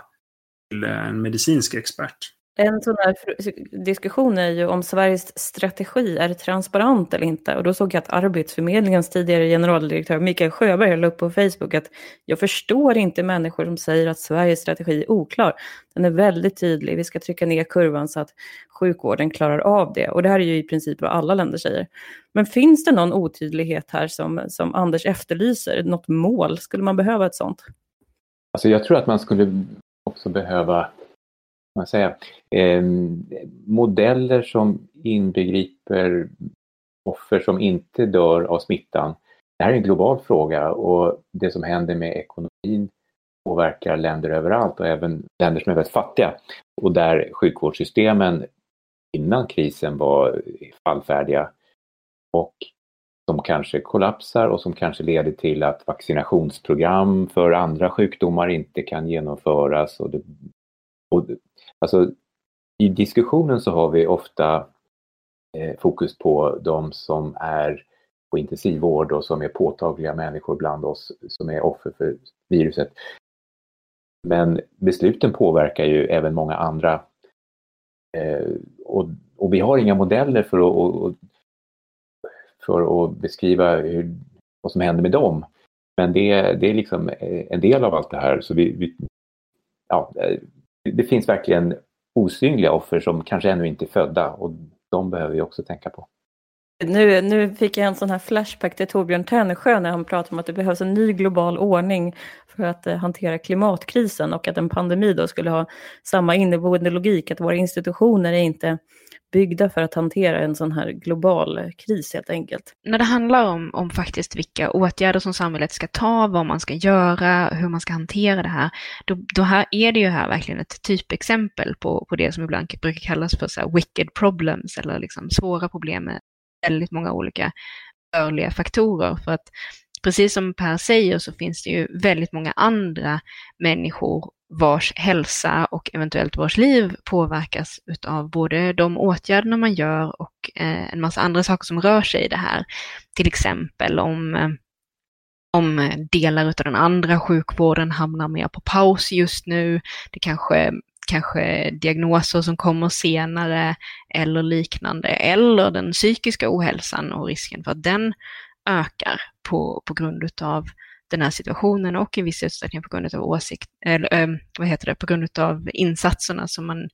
till en medicinsk expert. En sån här diskussion är ju om Sveriges strategi är transparent eller inte. Och då såg jag att Arbetsförmedlingens tidigare generaldirektör Mikael Sjöberg la upp på Facebook att jag förstår inte människor som säger att Sveriges strategi är oklar. Den är väldigt tydlig. Vi ska trycka ner kurvan så att sjukvården klarar av det. Och det här är ju i princip vad alla länder säger. Men finns det någon otydlighet här som, som Anders efterlyser? Något mål? Skulle man behöva ett sånt? Alltså jag tror att man skulle också behöva man säga, eh, modeller som inbegriper offer som inte dör av smittan. Det här är en global fråga och det som händer med ekonomin påverkar länder överallt och även länder som är väldigt fattiga och där sjukvårdssystemen innan krisen var fallfärdiga och som kanske kollapsar och som kanske leder till att vaccinationsprogram för andra sjukdomar inte kan genomföras. Och det, och Alltså, I diskussionen så har vi ofta eh, fokus på de som är på intensivvård och som är påtagliga människor bland oss som är offer för viruset. Men besluten påverkar ju även många andra. Eh, och, och, vi har inga modeller för att, och, för att beskriva hur, vad som händer med dem. Men det, det är liksom en del av allt det här. Så vi, vi ja, eh, det finns verkligen osynliga offer som kanske ännu inte är födda och de behöver vi också tänka på. Nu, nu fick jag en sån här flashback till Torbjörn Tännesjö när han pratade om att det behövs en ny global ordning för att eh, hantera klimatkrisen och att en pandemi då skulle ha samma inneboende logik, att våra institutioner är inte byggda för att hantera en sån här global kris helt enkelt. När det handlar om, om faktiskt vilka åtgärder som samhället ska ta, vad man ska göra, hur man ska hantera det här, då, då här är det ju här verkligen ett typexempel på, på det som ibland brukar kallas för så wicked problems eller liksom svåra problem med väldigt många olika rörliga faktorer. För att precis som Per säger så finns det ju väldigt många andra människor vars hälsa och eventuellt vars liv påverkas utav både de åtgärderna man gör och eh, en massa andra saker som rör sig i det här. Till exempel om, eh, om delar av den andra sjukvården hamnar mer på paus just nu. Det kanske kanske diagnoser som kommer senare eller liknande, eller den psykiska ohälsan och risken för att den ökar på, på grund av den här situationen och i viss utsträckning på grund av åsikt, eller äh, vad heter det, på grund av insatserna som man,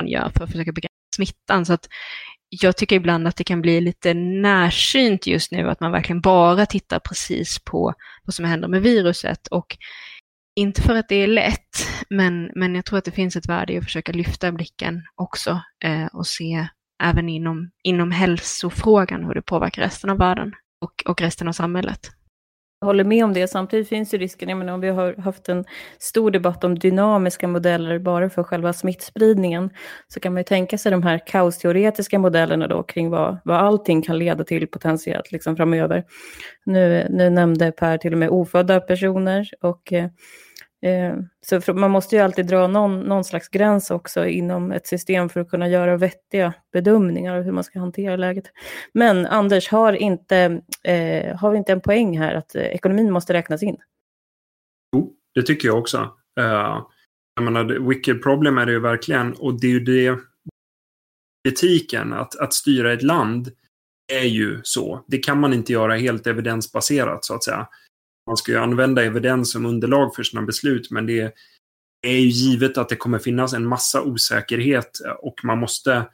man gör för att försöka begränsa smittan. Så att jag tycker ibland att det kan bli lite närsynt just nu att man verkligen bara tittar precis på vad som händer med viruset och inte för att det är lätt, men, men jag tror att det finns ett värde i att försöka lyfta blicken också eh, och se även inom, inom hälsofrågan hur det påverkar resten av världen och, och resten av samhället. Jag håller med om det. Samtidigt finns ju risken, jag menar, om vi har haft en stor debatt om dynamiska modeller bara för själva smittspridningen, så kan man ju tänka sig de här kaosteoretiska modellerna då kring vad, vad allting kan leda till potentiellt liksom framöver. Nu, nu nämnde Per till och med ofödda personer och eh, Eh, Eh, så man måste ju alltid dra någon, någon slags gräns också inom ett system för att kunna göra vettiga bedömningar av hur man ska hantera läget. Men Anders, har, inte, eh, har vi inte en poäng här att eh, ekonomin måste räknas in? Jo, det tycker jag också. Uh, jag menar, wicked problem är det ju verkligen och det är ju det etiken att, att styra ett land är ju så. Det kan man inte göra helt evidensbaserat så att säga man ska ju använda evidens som underlag för sina beslut, men det är ju givet att det kommer finnas en massa osäkerhet och man måste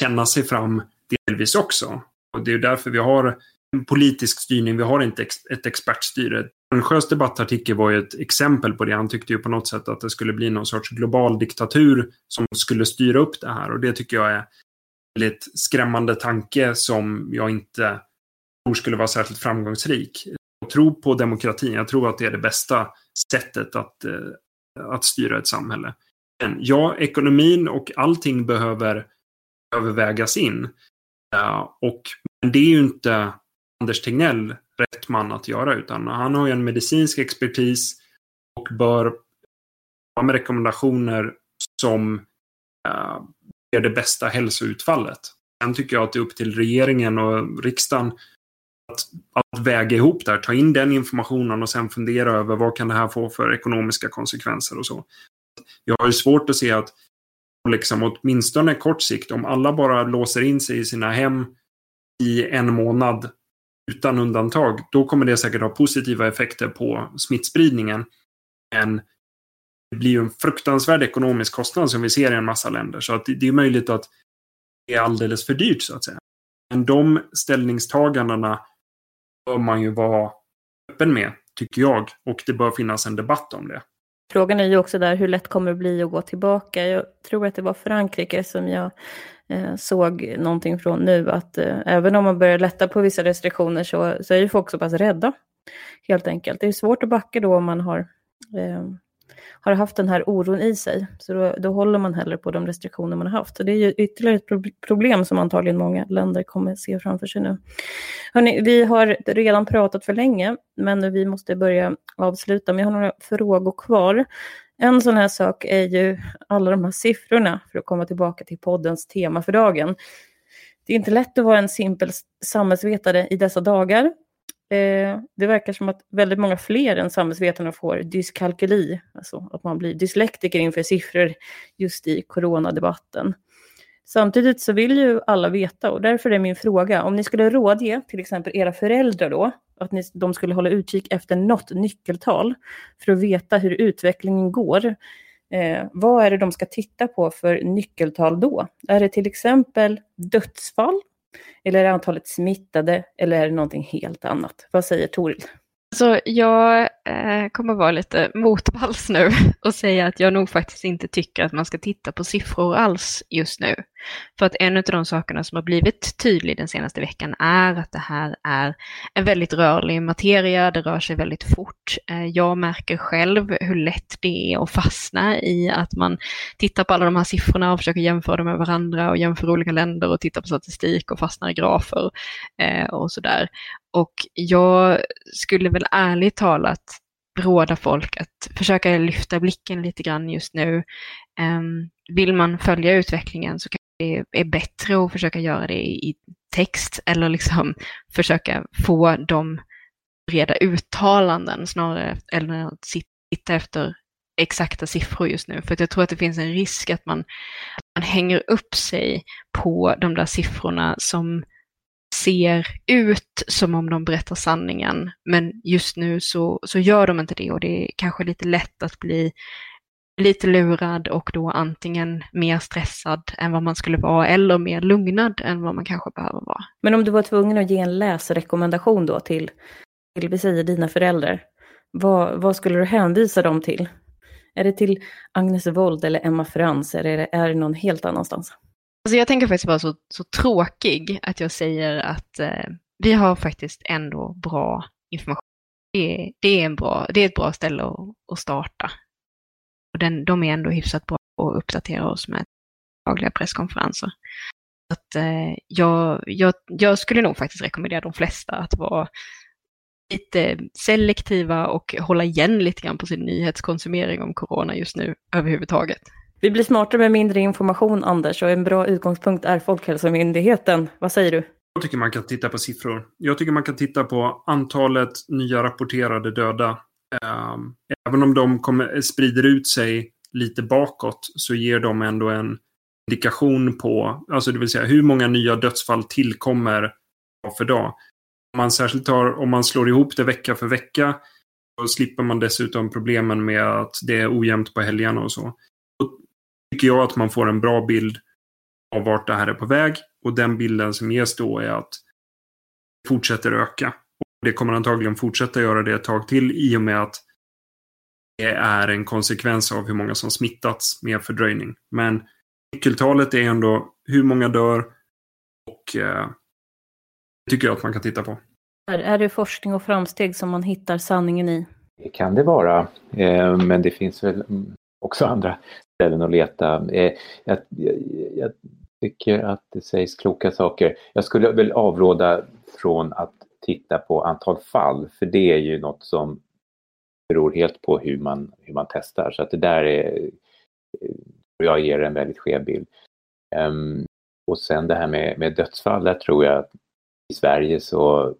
känna sig fram delvis också. Och det är därför vi har en politisk styrning, vi har inte ett expertstyre. Sjös debattartikel var ju ett exempel på det. Han tyckte ju på något sätt att det skulle bli någon sorts global diktatur som skulle styra upp det här och det tycker jag är en väldigt skrämmande tanke som jag inte tror skulle vara särskilt framgångsrik tror på demokratin. Jag tror att det är det bästa sättet att, eh, att styra ett samhälle. Men ja, ekonomin och allting behöver, övervägas vägas in. Uh, och, men det är ju inte Anders Tegnell rätt man att göra, utan han har ju en medicinsk expertis och bör ha med rekommendationer som uh, ger det bästa hälsoutfallet. Sen tycker jag att det är upp till regeringen och riksdagen att, väga ihop där, ta in den informationen och sen fundera över vad kan det här få för ekonomiska konsekvenser och så. Jag har ju svårt att se att liksom åtminstone kort sikt, om alla bara låser in sig i sina hem i en månad utan undantag, då kommer det säkert ha positiva effekter på smittspridningen. Men det blir ju en fruktansvärd ekonomisk kostnad som vi ser i en massa länder. Så att det är möjligt att det är alldeles för dyrt så att säga. Men de ställningstagandena bör man ju vara öppen med, tycker jag. Och det bör finnas en debatt om det. Frågan är ju också där hur lätt kommer det bli att gå tillbaka. Jag tror att det var Frankrike som jag eh, såg någonting från nu, att eh, även om man börjar lätta på vissa restriktioner så, så är ju folk så pass rädda. Helt enkelt. Det är svårt att backa då om man har eh, har haft den här oron i sig. Så då, då håller man hellre på de restriktioner man har haft. Så det är ju ytterligare ett problem som antagligen många länder kommer se framför sig nu. Hörrni, vi har redan pratat för länge, men vi måste börja avsluta. Men jag har några frågor kvar. En sån här sak är ju alla de här siffrorna, för att komma tillbaka till poddens tema för dagen. Det är inte lätt att vara en simpel samhällsvetare i dessa dagar. Eh, det verkar som att väldigt många fler än samhällsvetarna får dyskalkyli, alltså att man blir dyslektiker inför siffror just i coronadebatten. Samtidigt så vill ju alla veta och därför är min fråga, om ni skulle rådge till exempel era föräldrar då, att ni, de skulle hålla utkik efter något nyckeltal för att veta hur utvecklingen går, eh, vad är det de ska titta på för nyckeltal då? Är det till exempel dödsfall eller är det antalet smittade? Eller är det någonting helt annat? Vad säger Toril? Så jag eh, kommer vara lite motvalls nu och säga att jag nog faktiskt inte tycker att man ska titta på siffror alls just nu. För att en av de sakerna som har blivit tydlig den senaste veckan är att det här är en väldigt rörlig materia, det rör sig väldigt fort. Eh, jag märker själv hur lätt det är att fastna i att man tittar på alla de här siffrorna och försöker jämföra dem med varandra och jämför olika länder och tittar på statistik och fastnar i grafer eh, och sådär. Och jag skulle väl ärligt talat råda folk att försöka lyfta blicken lite grann just nu. Ehm, vill man följa utvecklingen så kanske det är bättre att försöka göra det i text eller liksom försöka få de breda uttalanden snarare än att sitta efter exakta siffror just nu. För jag tror att det finns en risk att man, att man hänger upp sig på de där siffrorna som ser ut som om de berättar sanningen. Men just nu så, så gör de inte det och det är kanske lite lätt att bli lite lurad och då antingen mer stressad än vad man skulle vara eller mer lugnad än vad man kanske behöver vara. Men om du var tvungen att ge en läsrekommendation då till, till vi säger dina föräldrar, vad, vad skulle du hänvisa dem till? Är det till Agnes Wold eller Emma Frans eller är det, är det någon helt annanstans? Alltså jag tänker faktiskt vara så, så tråkig att jag säger att eh, vi har faktiskt ändå bra information. Det är, det är, en bra, det är ett bra ställe att, att starta. Och den, de är ändå hyfsat bra på att uppdatera oss med dagliga presskonferenser. Så att, eh, jag, jag, jag skulle nog faktiskt rekommendera de flesta att vara lite selektiva och hålla igen lite grann på sin nyhetskonsumering om corona just nu överhuvudtaget. Vi blir smartare med mindre information, Anders, och en bra utgångspunkt är Folkhälsomyndigheten. Vad säger du? Jag tycker man kan titta på siffror. Jag tycker man kan titta på antalet nya rapporterade döda. Ehm, även om de kommer, sprider ut sig lite bakåt så ger de ändå en indikation på, alltså det vill säga hur många nya dödsfall tillkommer dag för dag. Om man särskilt tar, om man slår ihop det vecka för vecka, då slipper man dessutom problemen med att det är ojämnt på helgerna och så tycker jag att man får en bra bild av vart det här är på väg. Och den bilden som ges då är att det fortsätter öka. Och det kommer antagligen fortsätta göra det ett tag till i och med att det är en konsekvens av hur många som smittats med fördröjning. Men nyckeltalet är ändå hur många dör och eh, det tycker jag att man kan titta på. Är det forskning och framsteg som man hittar sanningen i? Det kan det vara, eh, men det finns väl också andra ställen att leta. Eh, jag, jag, jag, tycker att det sägs kloka saker. Jag skulle väl avråda från att titta på antal fall, för det är ju något som beror helt på hur man, hur man testar. Så att det där är, eh, jag ger en väldigt skev bild. Um, och sen det här med, med dödsfall, där tror jag att i Sverige så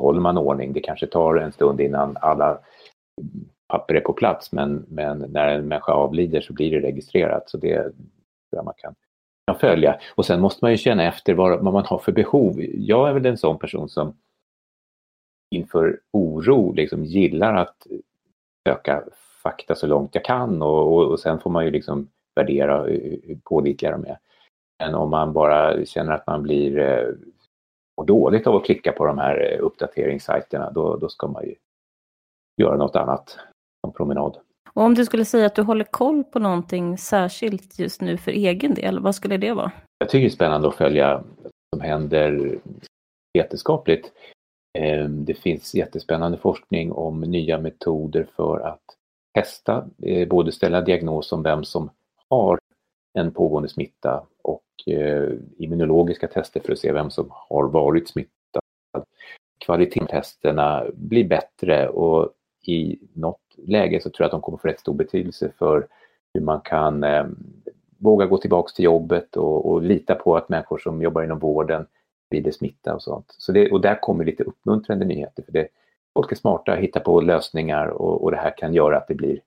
håller man ordning. Det kanske tar en stund innan alla papper är på plats men, men när en människa avlider så blir det registrerat. Så det tror jag man kan, kan följa. Och sen måste man ju känna efter vad, vad man har för behov. Jag är väl en sån person som inför oro liksom gillar att söka fakta så långt jag kan och, och, och sen får man ju liksom värdera hur pålitliga de är. Men om man bara känner att man blir eh, dåligt av att klicka på de här eh, uppdateringssajterna då, då ska man ju göra något annat en promenad. Och om du skulle säga att du håller koll på någonting särskilt just nu för egen del, vad skulle det vara? Jag tycker det är spännande att följa vad som händer vetenskapligt. Ehm, det finns jättespännande forskning om nya metoder för att testa, eh, både ställa diagnos om vem som har en pågående smitta och eh, immunologiska tester för att se vem som har varit smittad. Kvalitetstesterna blir bättre och i något läge så tror jag att de kommer få rätt stor betydelse för hur man kan eh, våga gå tillbaks till jobbet och, och, lita på att människor som jobbar inom vården sprider smitta och sånt. Så det, och där kommer lite uppmuntrande nyheter. för det, Folk är smarta, hittar på lösningar och, och det här kan göra att det blir,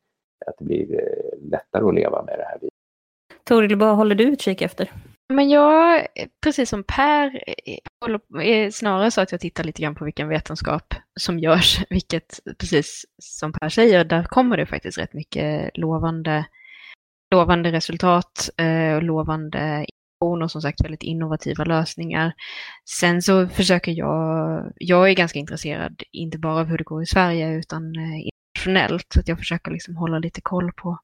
att det blir eh, lättare att leva med det här. Toril, vad håller du utkik efter? Men jag, precis som Per, eh, eh, snarare så att jag tittar lite grann på vilken vetenskap som görs, vilket precis som Per säger, där kommer det faktiskt rätt mycket lovande, lovande resultat eh, och lovande lovande och som sagt väldigt innovativa lösningar. Sen så försöker jag, jag är ganska intresserad, inte bara av hur det går i Sverige utan internationellt, så att jag försöker liksom hålla lite koll på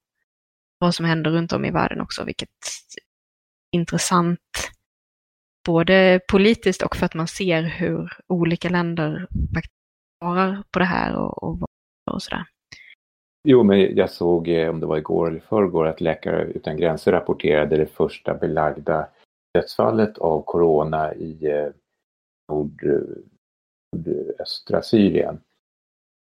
vad som händer runt om i världen också, vilket intressant både politiskt och för att man ser hur olika länder faktiskt svarar på det här och, och, och sådär. Jo, men jag såg, eh, om det var igår eller förrgår, att Läkare utan gränser rapporterade det första belagda dödsfallet av corona i eh, nordöstra Syrien.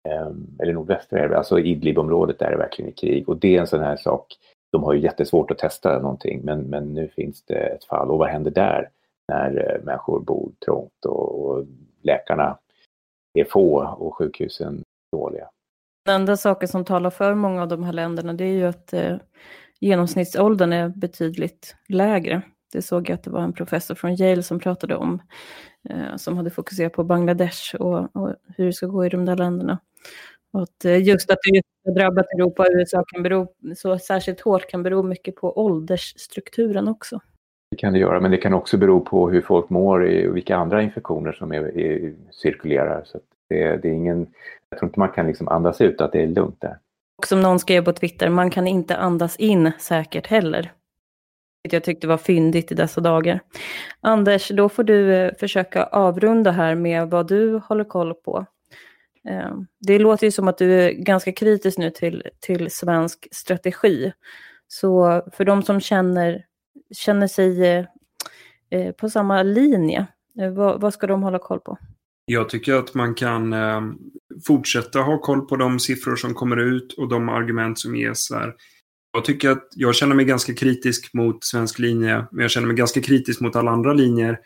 Ehm, eller nordvästra, alltså Idlib-området där är det verkligen i krig. Och det är en sån här sak, de har ju jättesvårt att testa någonting, men, men nu finns det ett fall. Och vad händer där när eh, människor bor trångt och, och läkarna är få och sjukhusen dåliga? Den enda saken som talar för många av de här länderna det är ju att eh, genomsnittsåldern är betydligt lägre. Det såg jag att det var en professor från Yale som pratade om, eh, som hade fokuserat på Bangladesh och, och, hur det ska gå i de där länderna. Och eh, just att det har drabbat Europa och USA kan bero, så särskilt hårt kan bero mycket på åldersstrukturen också. Det kan det göra, men det kan också bero på hur folk mår och vilka andra infektioner som är, är, cirkulerar. Så det, det, är ingen, jag tror inte man kan liksom andas ut att det är lugnt där. Och som någon skrev på Twitter, man kan inte andas in säkert heller. Det jag tyckte var fyndigt i dessa dagar. Anders, då får du eh, försöka avrunda här med vad du håller koll på. Ehm, det låter ju som att du är ganska kritisk nu till, till svensk strategi. Så för de som känner, känner sig eh, eh, på samma linje, eh, vad, vad ska de hålla koll på? Jag tycker att man kan ehm, fortsätta ha koll på de siffror som kommer ut och de argument som ges här. Jag tycker att jag känner mig ganska kritisk mot svensk linje, men jag känner mig ganska kritisk mot alla andra linjer.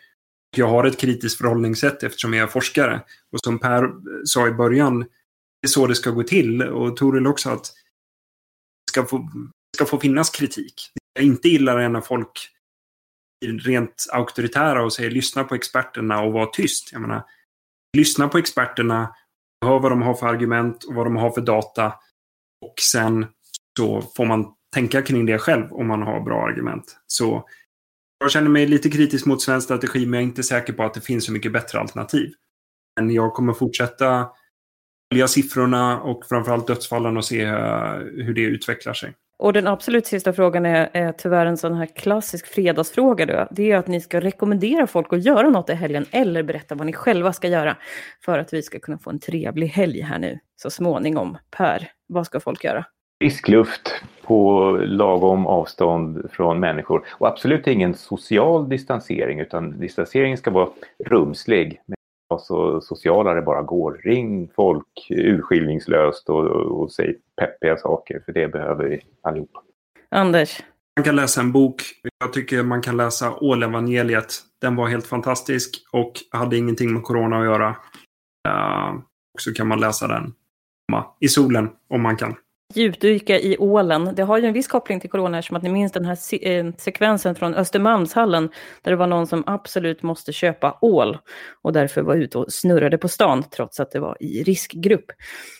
Jag har ett kritiskt förhållningssätt eftersom jag är forskare. Och som Per sa i början, det är så det ska gå till. Och Toril också att det ska få, ska få finnas kritik. Jag inte gillar det när folk är rent auktoritära och säger lyssna på experterna och var tyst. Jag menar, lyssna på experterna, hör vad de har för argument och vad de har för data. Och sen så får man tänka kring det själv om man har bra argument. Så jag känner mig lite kritisk mot svensk strategi men jag är inte säker på att det finns så mycket bättre alternativ. Men jag kommer fortsätta följa siffrorna och framförallt dödsfallen och se eh, hur det utvecklar sig. Och den absolut sista frågan är, är tyvärr en sån här klassisk fredagsfråga. Då. Det är att ni ska rekommendera folk att göra något i helgen eller berätta vad ni själva ska göra för att vi ska kunna få en trevlig helg här nu så småningom. Per, vad ska folk göra? Frisk luft på lagom avstånd från människor och absolut ingen social distansering utan distanseringen ska vara rumslig så sociala det bara går. Ring folk urskillningslöst och, och, och säg peppiga saker, för det behöver vi allihopa. Anders? Man kan läsa en bok. Jag tycker man kan läsa Ålevangeliet. Den var helt fantastisk och hade ingenting med corona att göra. Uh, och så kan man läsa den i solen om man kan djupdyka i ålen. Det har ju en viss koppling till corona eftersom att ni minns den här se eh, sekvensen från Östermalmshallen där det var någon som absolut måste köpa ål och därför var ute och snurrade på stan trots att det var i riskgrupp.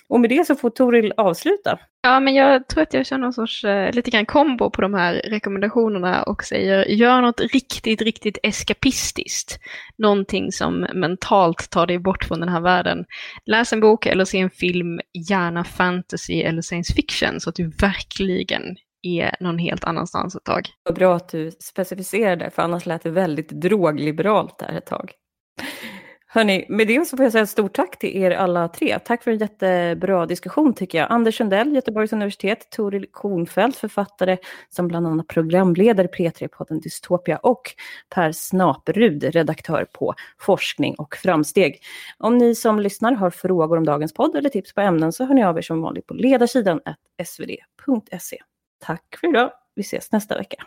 Och med det så får Toril avsluta. Ja, men jag tror att jag känner någon sorts eh, lite grann kombo på de här rekommendationerna och säger gör något riktigt, riktigt eskapistiskt. Någonting som mentalt tar dig bort från den här världen. Läs en bok eller se en film, gärna fantasy eller science fiction så att du verkligen är någon helt annanstans ett tag. Vad bra att du specificerade, för annars lät det väldigt drogliberalt där ett tag. Hörni, med det så får jag säga ett stort tack till er alla tre. Tack för en jättebra diskussion tycker jag. Anders Sundell, Göteborgs universitet, Toril Kornfeldt, författare som bland annat programleder P3-podden Dystopia och Per Snaperud, redaktör på Forskning och framsteg. Om ni som lyssnar har frågor om dagens podd eller tips på ämnen så hör ni av er som vanligt på ledarsidan svd.se. Tack för idag. Vi ses nästa vecka.